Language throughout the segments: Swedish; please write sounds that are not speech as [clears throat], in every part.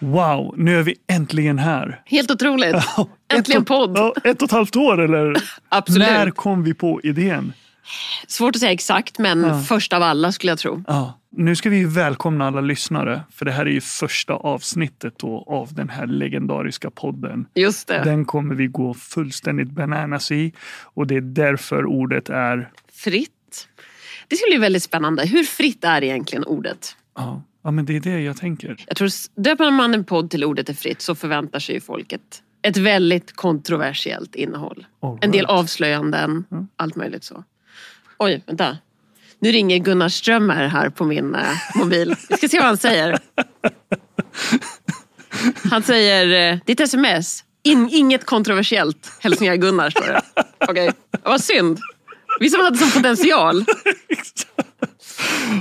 Wow, nu är vi äntligen här. Helt otroligt. [laughs] Äntligen ett, podd. Ja, ett och ett halvt år eller? [laughs] Absolut. När kom vi på idén? Svårt att säga exakt, men Ja. först av alla skulle jag tro. Ja. Nu ska vi välkomna alla lyssnare, för det här är ju första avsnittet då av den här legendariska podden. Just det. Den kommer vi gå fullständigt bananas i och det är därför ordet är... Fritt. Det ska bli väldigt spännande. Hur fritt är egentligen ordet? Ja, ja men det är det jag tänker. Jag tror döper man en podd till ordet är fritt så förväntar sig ju folk ett, väldigt kontroversiellt innehåll. All En del right. avslöjanden, allt möjligt så. Oj, vänta. Nu ringer Gunnar Strömmer här på min eh, mobil. Vi ska se vad han säger. Han säger, eh, ditt sms, in, inget kontroversiellt. Hälsningar Gunnar, står det. Okej, vad synd. Vi som hade som potential. [laughs]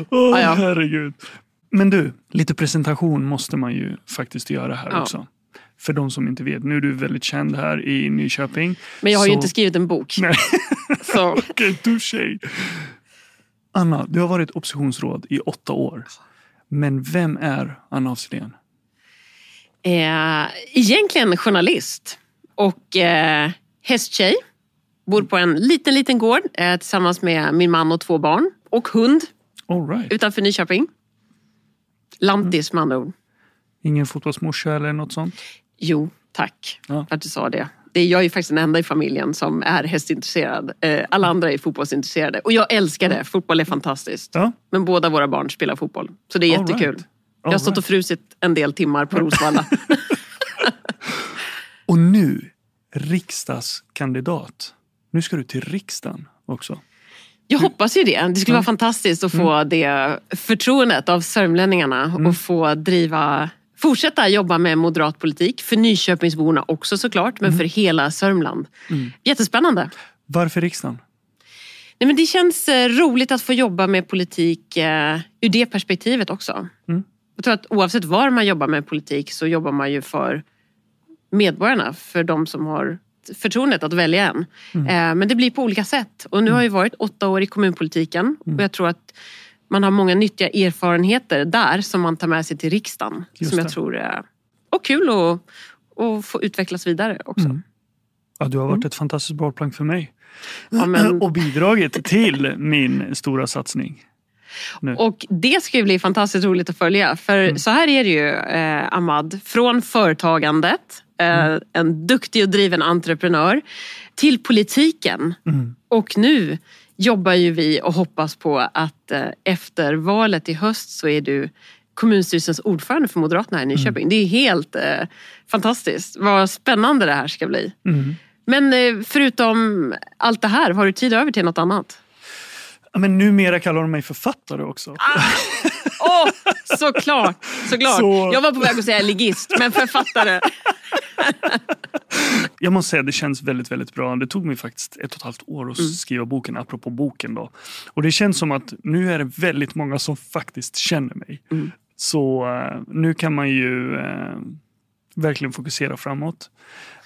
Åh, ja. herregud. Men du, lite presentation måste man ju faktiskt göra här Ja. också. För de som inte vet, nu är du väldigt känd här i Nyköping. Men jag har ju Så- inte skrivit en bok. Nej, [laughs] Så. okej, touché. Anna, du har varit oppositionsråd i åtta år. Men vem är Anna af? Eh, egentligen journalist och eh, hästtjej. Bor på en liten, liten gård eh, tillsammans med min man och två barn. Och hund All right. utanför Nyköping. Lantis med andra ord. Ingen fotbollsmorsa eller något sånt? Jo, tack Ja. för att du sa det. det är jag är ju faktiskt den enda i familjen som är hästintresserad. Eh, alla andra är fotbollsintresserade. Och jag älskar det. Fotboll är fantastiskt. Ja. Men båda våra barn spelar fotboll. Så det är All jättekul. right. Jag har stått och right. frusit en del timmar på Rosvalla. [laughs] [laughs] Och nu, riksdagskandidat. Nu ska du till riksdagen också. Jag hoppas ju det. Det skulle vara fantastiskt att få det förtroendet av sörmlänningarna och få driva Fortsätta jobba med moderat politik, för Nyköpingsborna också såklart, men för hela Sörmland. Jättespännande. Varför riksdagen? Nej, men det känns eh, roligt att få jobba med politik eh, ur det perspektivet också. Mm. Jag tror att oavsett var man jobbar med politik så jobbar man ju för medborgarna, för de som har förtroendet att välja en. Eh, men det blir på olika sätt. Och nu har jag varit åtta år i kommunpolitiken och jag tror att man har många nyttiga erfarenheter där som man tar med sig till riksdagen. Just som jag det. tror är och kul att och få utvecklas vidare också. Ja, du har varit ett fantastiskt bollplank för mig. Ja, men- [clears throat] Och bidragit till min stora satsning. Nu. Och det ska ju bli fantastiskt roligt att följa. För så här är det ju, eh, Ahmad. Från företagandet, eh, en duktig och driven entreprenör, till politiken. Och nu jobbar ju vi och hoppas på att eh, efter valet i höst så är du kommunstyrelsens ordförande för Moderaterna här i Nyköping. Det är helt eh, fantastiskt. Vad spännande det här ska bli. Men eh, förutom allt det här, har du tid över till något annat? Ja, Men numera kallar de mig författare också. Åh, såklart! såklart. Så- Jag var på väg att säga ligist, men författare. [laughs] Jag måste säga det känns väldigt, väldigt bra. Det tog mig faktiskt ett och ett halvt år att skriva boken, apropå boken. Då. Och det känns som att nu är det väldigt många som faktiskt känner mig. Så eh, nu kan man ju eh, verkligen fokusera framåt.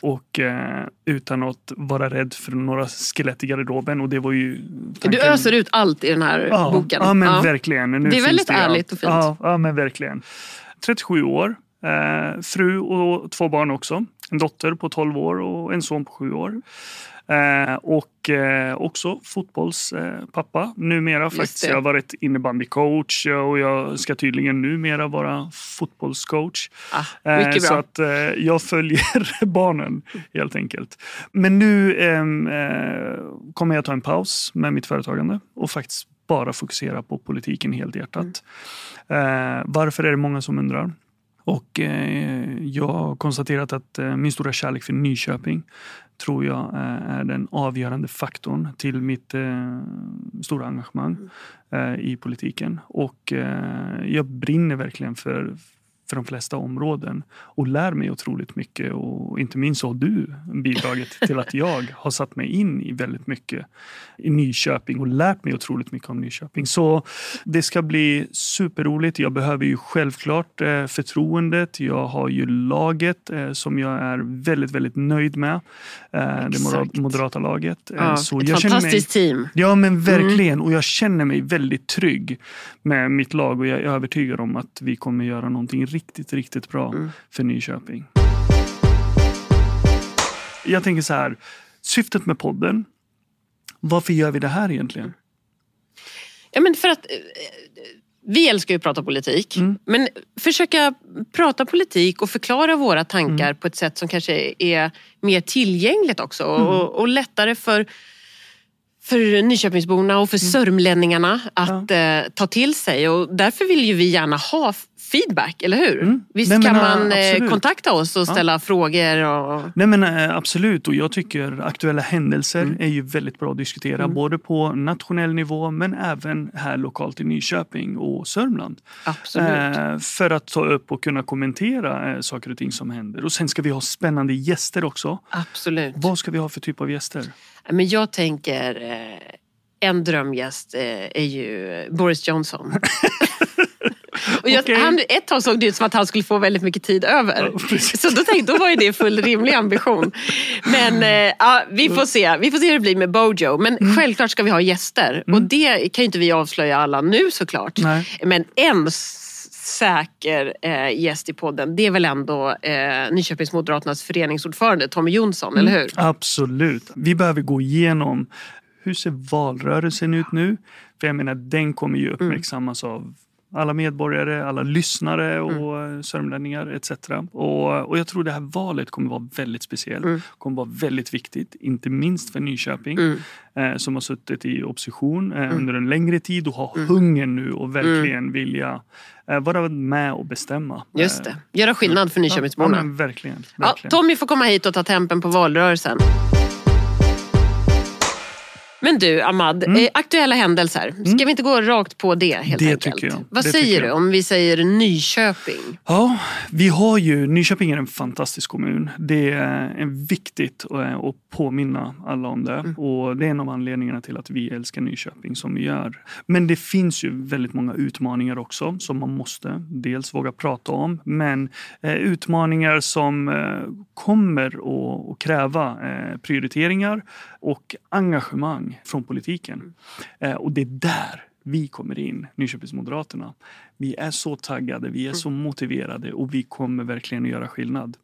Och eh, utan att vara rädd för några skelett i garderoben. Och det var ju Du tanken- öser ut allt i den här Ja, boken. ja men Ja. verkligen. Nu Det är väldigt ju ärligt och fint. Ja, ja, men verkligen. 37 år, eh, fru och två barn också. En dotter på 12 år och en son på 7 år. Eh, och eh, också fotbollspappa eh, numera. Faktiskt. det. Jag har varit innebandycoach och jag ska tydligen numera vara fotbollscoach. Ah, Eh, Så att eh, jag följer [laughs] barnen helt enkelt. Men nu ehm, eh, kommer jag ta en paus med mitt företagande och faktiskt bara fokusera på politiken helt hjärtat. Mm. Varför är det många som undrar? Och eh, jag har konstaterat att eh, min stora kärlek för Nyköping tror jag eh, är den avgörande faktorn till mitt stora engagemang eh, i politiken. Och jag brinner verkligen för, för de flesta områden och lär mig otroligt mycket. Och inte minst har du bidragit till att jag [laughs] har satt mig in i väldigt mycket i Nyköping och lärt mig otroligt mycket om Nyköping. Så det ska bli superroligt. Jag behöver ju självklart eh, förtroendet. Jag har ju laget eh, som jag är väldigt, väldigt nöjd med. Eh, det Exakt. moderata laget. Ja, så ett jag känner mig- fantastiskt team. Ja men verkligen och jag känner mig väldigt trygg med mitt lag och jag är övertygad om att vi kommer göra någonting riktigt riktigt, riktigt bra mm. för Nyköping. Jag tänker så här, syftet med podden, varför gör vi det här egentligen? Ja, men för att eh, vi älskar ju att prata politik, mm. men försöka prata politik och förklara våra tankar mm. på ett sätt som kanske är mer tillgängligt också mm. och, och lättare för för Nyköpingsborna och för mm. sörmlänningarna att ja. eh, ta till sig. Och därför vill ju vi gärna ha feedback, eller hur? Mm. Visst Nej, kan man eh, absolut. kontakta oss och ställa ja. frågor? Och... Nej men eh, absolut och jag tycker aktuella händelser mm. är ju väldigt bra att diskutera mm. både på nationell nivå men även här lokalt i Nyköping och Sörmland. Absolut. Eh, för att ta upp och kunna kommentera eh, saker och ting som händer. Och sen ska vi ha spännande gäster också. Absolut. Vad ska vi ha för typ av gäster? Men jag tänker eh, en drömgäst är ju Boris Johnson. [laughs] Och jag, okay. han, ett tag såg det ut som att han skulle få väldigt mycket tid över. Ja, så då tänkte då var ju det full rimlig ambition. Men eh, ja, vi får se. Vi får se hur det blir med Bojo. Men mm. självklart ska vi ha gäster. Mm. Och det kan ju inte vi avslöja alla nu såklart. Nej. Men en säker eh, gäst i podden, det är väl ändå eh, Nyköpings Moderaternas föreningsordförande Tommy Jonsson, mm. eller hur? Absolut. Vi behöver gå igenom hur ser valrörelsen ut nu? För jag menar, den kommer ju mm. uppmärksammas mm. av alla medborgare, alla lyssnare och mm. sörmlänningar etc. Och, och jag tror det här valet kommer vara väldigt speciellt. Mm. kommer vara väldigt viktigt, inte minst för Nyköping mm. eh, som har suttit i opposition eh, mm. under en längre tid och har mm. hunger nu och verkligen mm. vilja eh, vara med och bestämma. Just det, göra skillnad för Nyköpingsborna. Ja, verkligen, verkligen. Ja, Tommy får komma hit och ta tempen på valrörelsen. Men du Ahmad, mm. Eh, aktuella händelser. Ska mm. vi inte gå rakt på det helt det enkelt? Tycker jag. Vad det säger du om vi säger Nyköping? Ja, vi har ju, Nyköping är en fantastisk kommun. Det är viktigt att påminna alla om det. Mm. Och det är en av anledningarna till att vi älskar Nyköping som vi gör. Men det finns ju väldigt många utmaningar också som man måste dels våga prata om. Men eh, utmaningar som eh, kommer att kräva eh, prioriteringar och engagemang från politiken. Eh, och det är där vi kommer in, Nyköpingsmoderaterna. Vi är så taggade, vi är så motiverade och vi kommer verkligen att göra skillnad.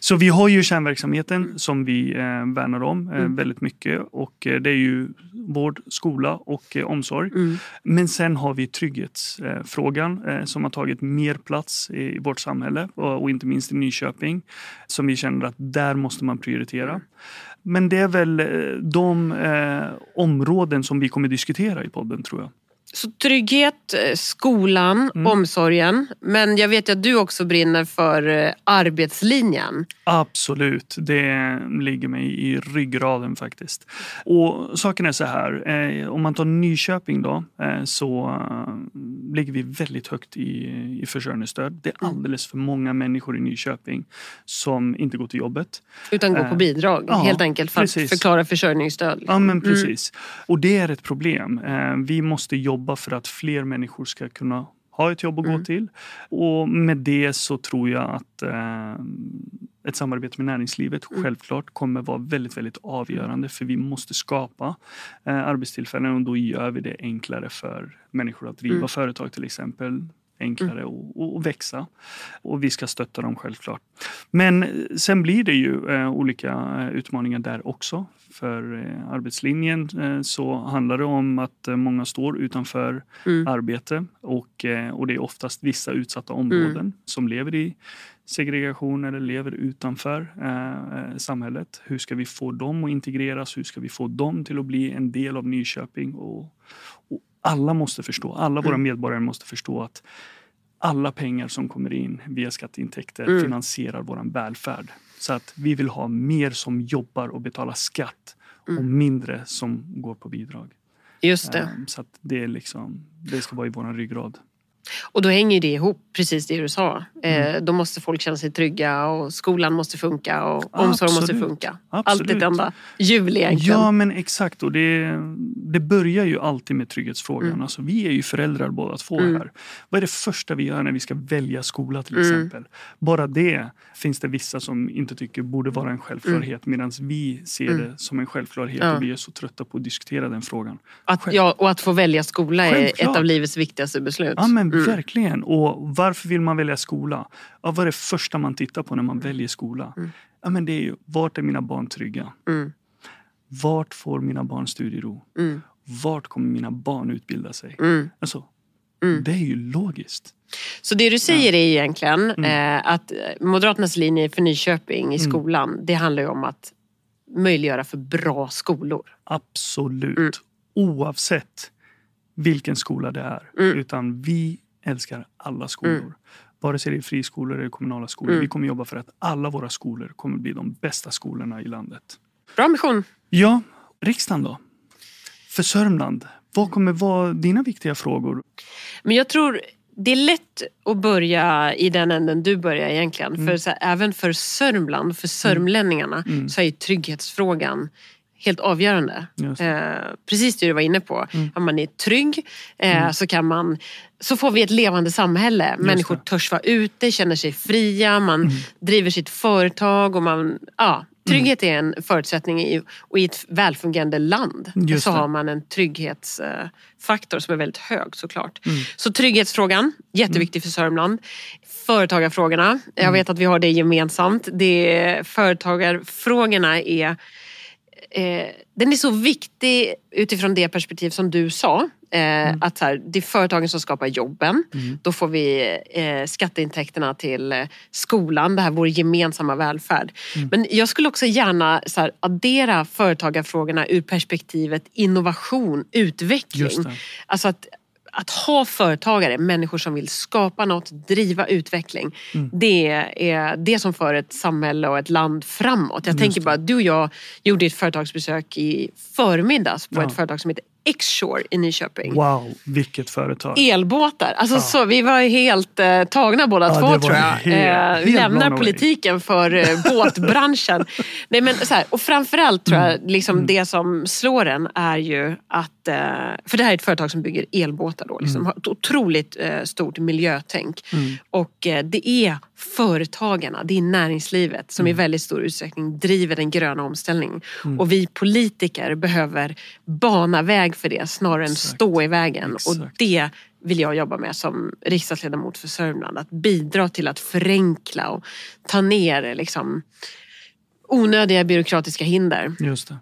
Så vi har ju kärnverksamheten som vi eh, värnar om eh, mm. väldigt mycket och eh, det är ju vård, skola och eh, omsorg. Mm. Men sen har vi trygghetsfrågan eh, som har tagit mer plats i, vårt samhälle och, och, inte minst i Nyköping som vi känner att där måste man prioritera. Mm. Men det är väl eh, de eh, områden som vi kommer diskutera i podden tror jag. Så trygghet, eh, skolan, mm. omsorgen. Men jag vet att du också brinner för eh, arbetslinjen. Absolut, det ligger mig i ryggraden faktiskt. Och saken är så här, eh, om man tar Nyköping då så ligger vi väldigt högt i, i försörjningsstöd. Det är mm. alldeles för många människor i Nyköping som inte går till jobbet. Utan går på bidrag ja, helt enkelt för precis. att förklara försörjningsstöd. Ja men mm. precis. Mm. Och det är ett problem. Vi måste jobba jobba för att fler människor ska kunna ha ett jobb att mm. gå till. Och med det så tror jag att eh, ett samarbete med näringslivet mm. självklart kommer vara väldigt, väldigt avgörande för vi måste skapa eh, arbetstillfällen och då gör vi det enklare för människor att driva mm. företag till exempel enklare mm. och, och, växa. Och vi ska stötta dem självklart. Men sen blir det ju eh, olika eh, utmaningar där också. För eh, arbetslinjen eh, så handlar det om att eh, många står utanför mm. arbete och, eh, och det är oftast vissa utsatta områden mm. som lever i segregation eller lever utanför samhället. Hur ska vi få dem att integreras? Hur ska vi få dem till att bli en del av Nyköping? Och, och alla måste förstå, alla våra mm. medborgare måste förstå att alla pengar som kommer in via skatteintäkter mm. finansierar vår välfärd. Så att vi vill ha mer som jobbar och betalar skatt mm. och mindre som går på bidrag. Just det. Um, så att det, är liksom, det ska vara i vår ryggrad. Och då hänger det ihop, precis det du sa. Mm. Eh, då måste folk känna sig trygga och skolan måste funka och omsorg måste funka. Absolut. Allt ett enda hjul egentligen. Ja men exakt och det, det börjar ju alltid med trygghetsfrågan. Mm. Alltså, vi är ju föräldrar båda två mm. här. Vad är det första vi gör när vi ska välja skola till mm. exempel? Bara det finns det vissa som inte tycker borde vara en självklarhet mm. medan vi ser mm. det som en självklarhet ja. och vi är så trötta på att diskutera den frågan. Att, ja, och att få välja skola är ett av livets viktigaste beslut. Ja men mm. verkligen. Och varför vill man välja skola? Ja, vad är det första man tittar på när man väljer skola? Mm. Ja, men det är ju, vart är mina barn trygga? Mm. Vart får mina barn studiero? Mm. Vart kommer mina barn utbilda sig? Mm. Alltså, mm. Det är ju logiskt. Så det du säger ja. är egentligen mm. eh, att Moderaternas linje för Nyköping i mm. skolan, det handlar ju om att möjliggöra för bra skolor. Absolut. Mm. Oavsett vilken skola det är. Mm. Utan vi älskar alla skolor. Mm. Vare sig det är friskolor eller kommunala skolor. Mm. Vi kommer jobba för att alla våra skolor kommer bli de bästa skolorna i landet. Bra ambition. Ja, riksdagen då? För Sörmland, vad kommer vara dina viktiga frågor? Men jag tror det är lätt att börja i den änden du börjar egentligen. Mm. För så här, även för Sörmland, för sörmlänningarna, mm. så är trygghetsfrågan helt avgörande. Eh, precis det du var inne på. Mm. Om man är trygg eh, mm. så, kan man, så får vi ett levande samhälle. Människor törs vara ute, känner sig fria, man mm. driver sitt företag och man, ja, Trygghet är en förutsättning i, och i ett välfungerande land Just så det. har man en trygghetsfaktor som är väldigt hög såklart. Mm. Så trygghetsfrågan, jätteviktig för Sörmland. Företagarfrågorna, jag mm. vet att vi har det gemensamt. Det, företagarfrågorna är eh, den är så viktig utifrån det perspektiv som du sa. Eh, mm. Att här, det är företagen som skapar jobben. Mm. Då får vi eh, skatteintäkterna till eh, skolan, det här vår gemensamma välfärd. Mm. Men jag skulle också gärna så här, addera företagarfrågorna ur perspektivet innovation, utveckling. Alltså att att ha företagare, människor som vill skapa något, driva utveckling. Mm. Det är det som för ett samhälle och ett land framåt. Jag tänker bara, du och jag gjorde ett företagsbesök i förmiddags på ja. ett företag som heter X-Shore i Nyköping. Wow, vilket företag. Elbåtar. Alltså, ja. så, vi var helt eh, tagna båda ja, två tror jag. Helt, eh, lämnar politiken för eh, båtbranschen. [laughs] Nej, men, så här, och framförallt tror jag mm. liksom, mm. det som slår en är ju att, eh, för det här är ett företag som bygger elbåtar då, liksom, mm. har ett otroligt eh, stort miljötänk. Mm. Och eh, det är företagarna, det är näringslivet som i mm. väldigt stor utsträckning driver den gröna omställningen. Mm. Och vi politiker behöver bana väg för det snarare Exakt. än stå i vägen. Exakt. Och det vill jag jobba med som riksdagsledamot för Sörmland. Att bidra till att förenkla och ta ner liksom, onödiga byråkratiska hinder. Just det.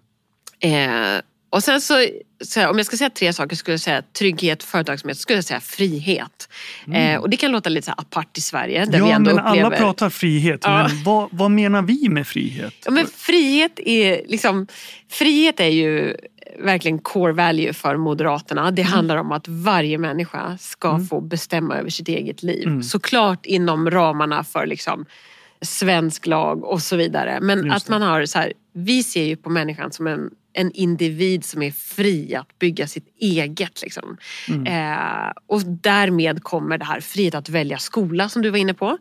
Eh, och sen så, så om jag ska säga tre saker skulle jag säga trygghet, företagsamhet, skulle jag säga frihet. Mm. Eh, och det kan låta lite så apart i Sverige. Där ja, vi ändå men upplever... alla pratar frihet. Ja. Men vad, vad menar vi med frihet? Ja, men frihet är liksom, frihet är ju verkligen core value för Moderaterna. Det mm. handlar om att varje människa ska mm. få bestämma över sitt eget liv. Mm. Såklart inom ramarna för liksom svensk lag och så vidare. Men att man har så här, vi ser ju på människan som en en individ som är fri att bygga sitt eget. Liksom. Mm. Eh, och därmed kommer det här frihet att välja skola som du var inne på.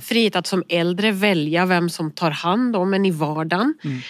Frihet att som äldre välja vem som tar hand om en i vardagen. Mm.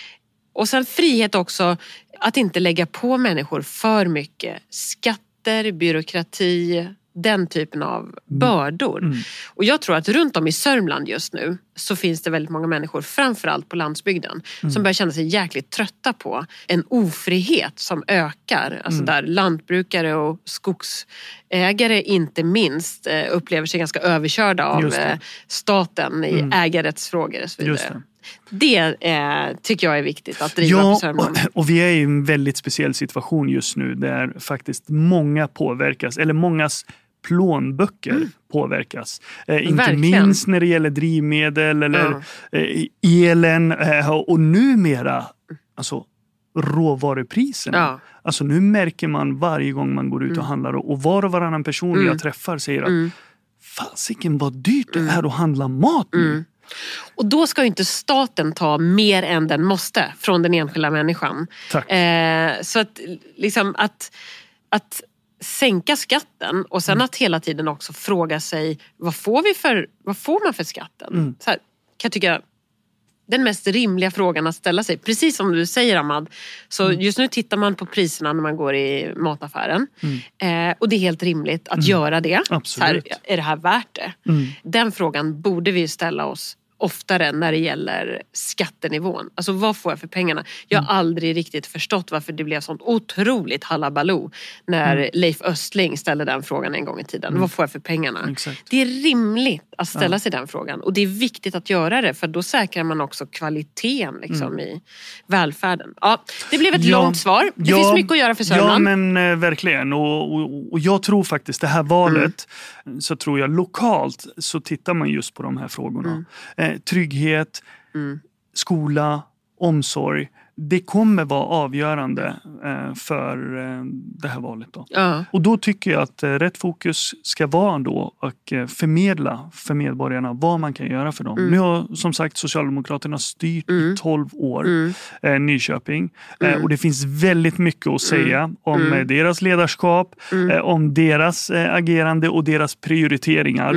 Och sen frihet också att inte lägga på människor för mycket skatter, byråkrati, den typen av mm. bördor. Mm. Och jag tror att runt om i Sörmland just nu så finns det väldigt många människor, framförallt på landsbygden, mm. som börjar känna sig jäkligt trötta på en ofrihet som ökar. Alltså mm. där lantbrukare och skogsägare inte minst eh, upplever sig ganska överkörda av eh, staten i mm. ägarrättsfrågor och så vidare. Det eh, tycker jag är viktigt att driva ja, på Sörmland. Och, och vi är i en väldigt speciell situation just nu där faktiskt många påverkas, eller mångas plånböcker mm. påverkas. Eh, inte minst när det gäller drivmedel eller ja. eh, elen eh, och numera alltså, råvarupriserna. Ja. Alltså nu märker man varje gång man går ut och mm. handlar och var och varannan person mm. jag träffar säger att mm. fasiken vad dyrt det mm. är att handla mat nu. Mm. Och då ska inte staten ta mer än den måste från den enskilda människan. Eh, så att, liksom att, att sänka skatten och sen mm. att hela tiden också fråga sig vad får, vi för, vad får man för skatten? Mm. Så här, kan jag tycka den mest rimliga frågan att ställa sig. Precis som du säger Ahmad, så mm. just nu tittar man på priserna när man går i mataffären. Mm. Eh, och det är helt rimligt att mm. göra det. Så här, är det här värt det? Mm. Den frågan borde vi ställa oss oftare när det gäller skattenivån. Alltså vad får jag för pengarna? Jag har mm. aldrig riktigt förstått varför det blev sånt otroligt halabaloo när mm. Leif Östling ställde den frågan en gång i tiden. Mm. Vad får jag för pengarna? Exakt. Det är rimligt att ställa ja. sig den frågan och det är viktigt att göra det för då säkrar man också kvaliteten liksom, mm. i välfärden. Ja, det blev ett ja, långt svar. Det ja, finns mycket att göra för Sörmland. Ja men eh, verkligen och, och, och, jag tror faktiskt det här valet mm. så tror jag lokalt så tittar man just på de här frågorna. Mm. Eh, trygghet, mm. skola, omsorg det kommer vara avgörande eh, för eh, det här valet. Då. Ja. Och då tycker jag att eh, rätt fokus ska vara då att förmedla för medborgarna vad man kan göra för dem. Mm. Nu har som sagt Socialdemokraterna styrt mm. i 12 år mm. Nyköping mm. och det finns väldigt mycket att säga mm. om mm. deras ledarskap, om deras agerande och deras prioriteringar.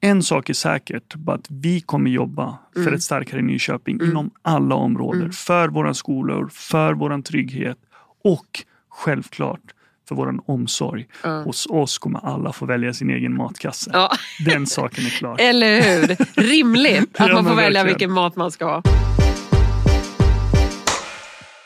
En sak är säkert, att vi kommer jobba för mm. ett starkare Nyköping mm. inom alla områden. Mm. För våra skolor, för vår trygghet och självklart för vår omsorg. Mm. Hos oss kommer alla få välja sin egen matkasse. Ja. Den saken är klar. [laughs] Eller hur? Rimligt att [laughs] man får välja vilken mat man ska ha.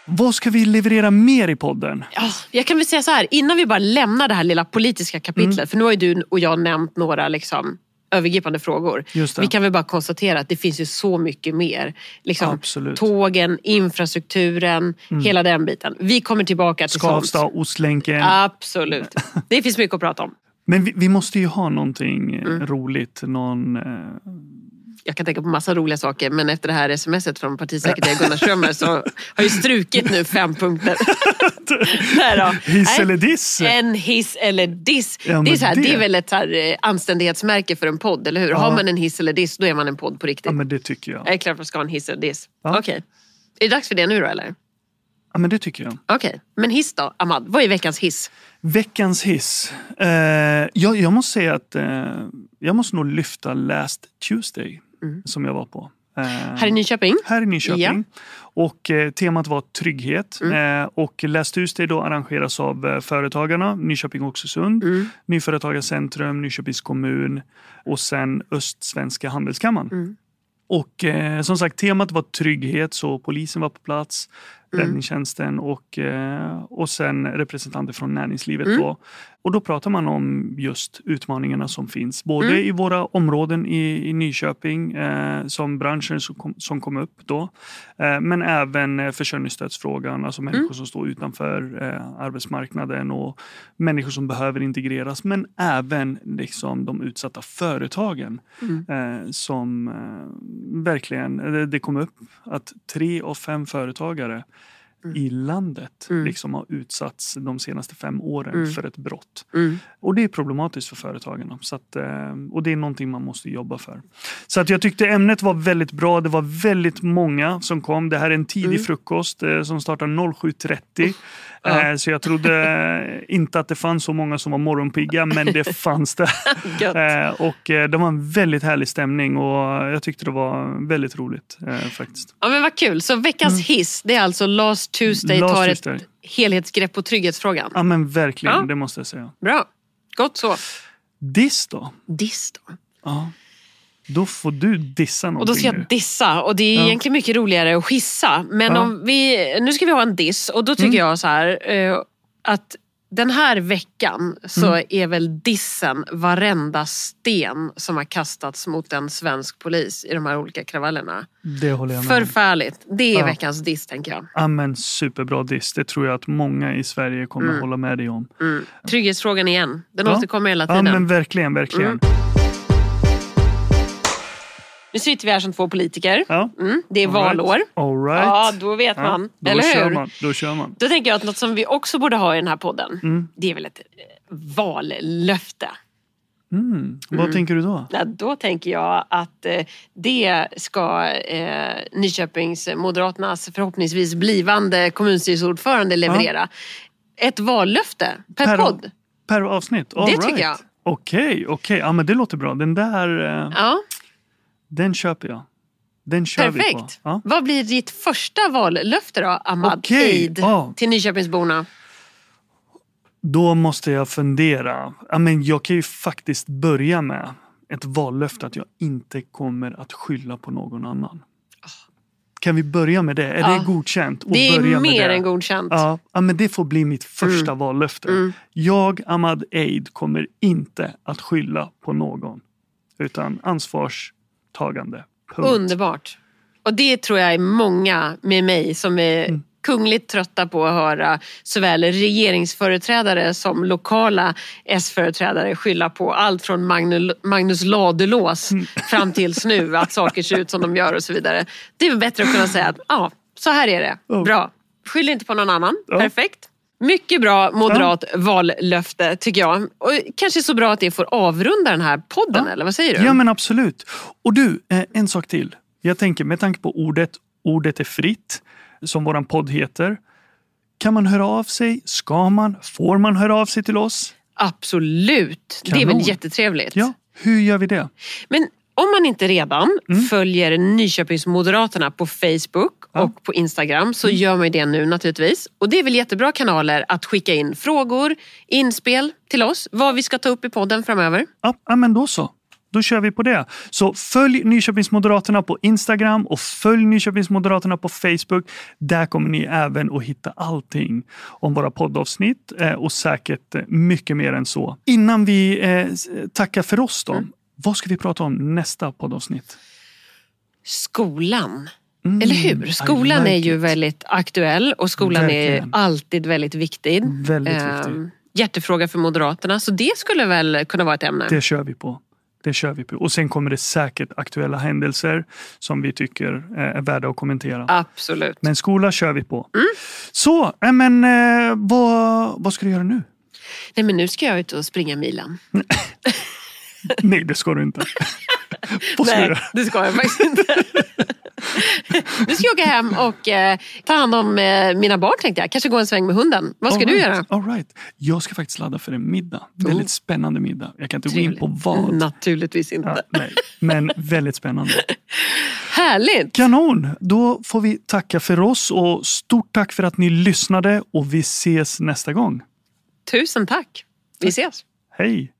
Vad ska vi leverera mer i podden? Ja, jag kan väl säga så här, innan vi bara lämnar det här lilla politiska kapitlet, mm. för nu har ju du och jag nämnt några liksom, övergripande frågor. Vi kan väl bara konstatera att det finns ju så mycket mer. Liksom, tågen, infrastrukturen, mm. hela den biten. Vi kommer tillbaka till Skavsta, sånt. Ostlänken. Absolut. [laughs] Det finns mycket att prata om. Men vi, vi måste ju ha någonting mm. roligt. Någon, eh jag kan tänka på massa roliga saker men efter det här smset från partisekreterare Gunnar Strömmer så har jag strukit nu fem punkter. [laughs] hiss eller diss? En hiss eller diss. Ja, det, är så här, det... det... är väl ett så här, eh, anständighetsmärke för en podd, eller hur? Ja. Har man en hiss eller diss då är man en podd på riktigt. Ja men det tycker jag. Jag är klar för att ska ha en hiss eller diss. Ja. Okej. Okay. Är det dags för det nu då eller? Ja men det tycker jag. Okej, okay. men hiss då? Ahmad, vad är veckans hiss? Veckans hiss? Uh, jag, jag måste säga att uh, jag måste nog lyfta Last Tuesday mm. som jag var på. Eh, här i Nyköping? Här i Nyköping. Ja. Och eh, temat var trygghet. Mm. Eh, och Läs Tuesday då arrangeras av eh, Företagarna, Nyköping Oxelösund, mm. Nyföretagarcentrum, Nyköpings kommun och sen Östsvenska handelskammaren. Mm. Och eh, som sagt, temat var trygghet, så polisen var på plats. Räddningstjänsten och, eh, och sen representanter från näringslivet. Mm. Då. Och då pratar man om just utmaningarna som finns, både mm. i våra områden i, i Nyköping eh, som branschen som kom, som kom upp då, eh, men även eh, försörjningsstödsfrågan, alltså människor mm. som står utanför eh, arbetsmarknaden och människor som behöver integreras, men även liksom de utsatta företagen mm. eh, som verkligen, det, det kom upp att tre av fem företagare mm. i landet mm. liksom har utsatts de senaste fem åren mm. för ett brott. Mm. Och det är problematiskt för företagen. Så att, eh, och det är någonting man måste jobba för. Så att jag tyckte ämnet var väldigt bra. Det var väldigt många som kom. Det här är en tidig mm. frukost eh, som startar 07.30. Ja. Eh, så jag trodde inte att det fanns så många som var morgonpigga, men det [laughs] fanns det. och det var en väldigt härlig stämning och jag tyckte det var väldigt roligt faktiskt. Ja men vad kul. Så veckans mm. hiss, det är alltså Last Tuesday Last tar Tuesday. ett helhetsgrepp på trygghetsfrågan. Ja men verkligen, ja. det måste jag säga. Bra, gott så. Diss då? Diss då? Ja. Då får du dissa någonting Och då ska jag dissa och det är ja. egentligen mycket roligare att hissa. Men ja. om vi, nu ska vi ha en diss och då tycker mm. jag så här uh, att den här veckan så mm. är väl dissen varenda sten som har kastats mot en svensk polis i de här olika kravallerna. Det håller jag med Förfärligt. Det är ja. veckans diss tänker jag. Ja, men superbra diss. Det tror jag att många i Sverige kommer mm. hålla med dig om. Mm. Trygghetsfrågan igen. Den ja. återkommer hela tiden. Ja men verkligen, verkligen. Mm. Nu sitter vi här som två politiker. Ja. Mm, det är All valår. Right. All right. Ja, då vet ja, man. Då Eller kör hur? Man. Då kör man. Då tänker jag att något som vi också borde ha i den här podden, mm. det är väl ett eh, vallöfte. Mm. Vad mm. tänker du då? Ja, då tänker jag att eh, det ska eh, Nyköpings Moderaternas förhoppningsvis blivande kommunstyrelseordförande leverera. Ett vallöfte per, per podd. Per avsnitt? All det right. tycker jag. Okej, okay, okej. Okay. Ja, men det låter bra. Den där... Eh... Ja. Den köper jag. Den kör Perfekt. vi på. Ja. Vad blir ditt första vallöfte då, Ahmad okay. Eid, ja. till Nyköpingsborna? Då måste jag fundera. Ja, men jag kan ju faktiskt börja med ett vallöfte att jag inte kommer att skylla på någon annan. Kan vi börja med det? Är Ja. det godkänt? att Det är börja mer det? än godkänt. Ja, ja, men det får bli mitt första Mm. vallöfte. Mm. Jag, Ahmad Eid, kommer inte att skylla på någon. Utan ansvarstagande. Punkt. Underbart. Och det tror jag är många med mig som är Mm. kungligt trötta på att höra såväl regeringsföreträdare som lokala S-företrädare skylla på allt från Magnus, Ladulås Mm. [laughs] fram tills nu, att saker ser ut som de gör och så vidare. Det är bättre att kunna säga att ja, så här är det. Bra. Skyll inte på någon annan. Ja. Perfekt. Mycket bra moderat vallöfte tycker jag. Och kanske så bra att det får avrunda den här podden, Ja. eller vad säger du? Ja men absolut. Och du, eh, en sak till. Jag tänker med tanke på ordet, ordet är fritt, som våran podd heter. Kan man höra av sig? Ska man? Får man höra av sig till oss? Absolut. Det är Kanon. väl jättetrevligt. Ja, hur gör vi det? Men om man inte redan Mm. följer Nyköpingsmoderaterna på Facebook Ja. Mm. och på Instagram så gör man det nu naturligtvis. Och det är väl jättebra kanaler att skicka in frågor, inspel till oss, vad vi ska ta upp i podden framöver. Ja, men då så. Då kör vi på det. Så följ Nyköpingsmoderaterna på Instagram och följ Nyköpingsmoderaterna på Facebook. Där kommer ni även att hitta allting om våra poddavsnitt eh, och säkert eh, mycket mer än så. Innan vi eh, tackar för oss då. Mm. Vad ska vi prata om nästa poddavsnitt? Skolan. Mm, Eller hur? Skolan like är ju it. väldigt aktuell och skolan Verkligen. är alltid väldigt viktig. Väldigt Ehm, viktigt. hjärtefråga för Moderaterna, så det skulle väl kunna vara ett ämne. Det kör vi på. Det kör vi på. Och sen kommer det säkert aktuella händelser som vi tycker eh, är värda att kommentera. Absolut. Men skola kör vi på. Mm. Så, äh, men eh, vad, vad ska du göra nu? Nej, men nu ska jag ut och springa milen. [laughs] [laughs] Nej, det ska du inte. [laughs] Nej, det ska jag faktiskt inte. [laughs] nu ska jag åka hem och eh, ta hand om eh, mina barn tänkte jag. Kanske gå en sväng med hunden. Vad ska All du right, göra? All right. Jag ska faktiskt ladda för en middag. Väldigt spännande middag. Jag kan inte gå in på Trevligt. vad. Naturligtvis inte. Ja. Men väldigt spännande. Härligt! Kanon! Då får vi tacka för oss och stort tack för att ni lyssnade och vi ses nästa gång. Tusen tack. Vi ses. Hej!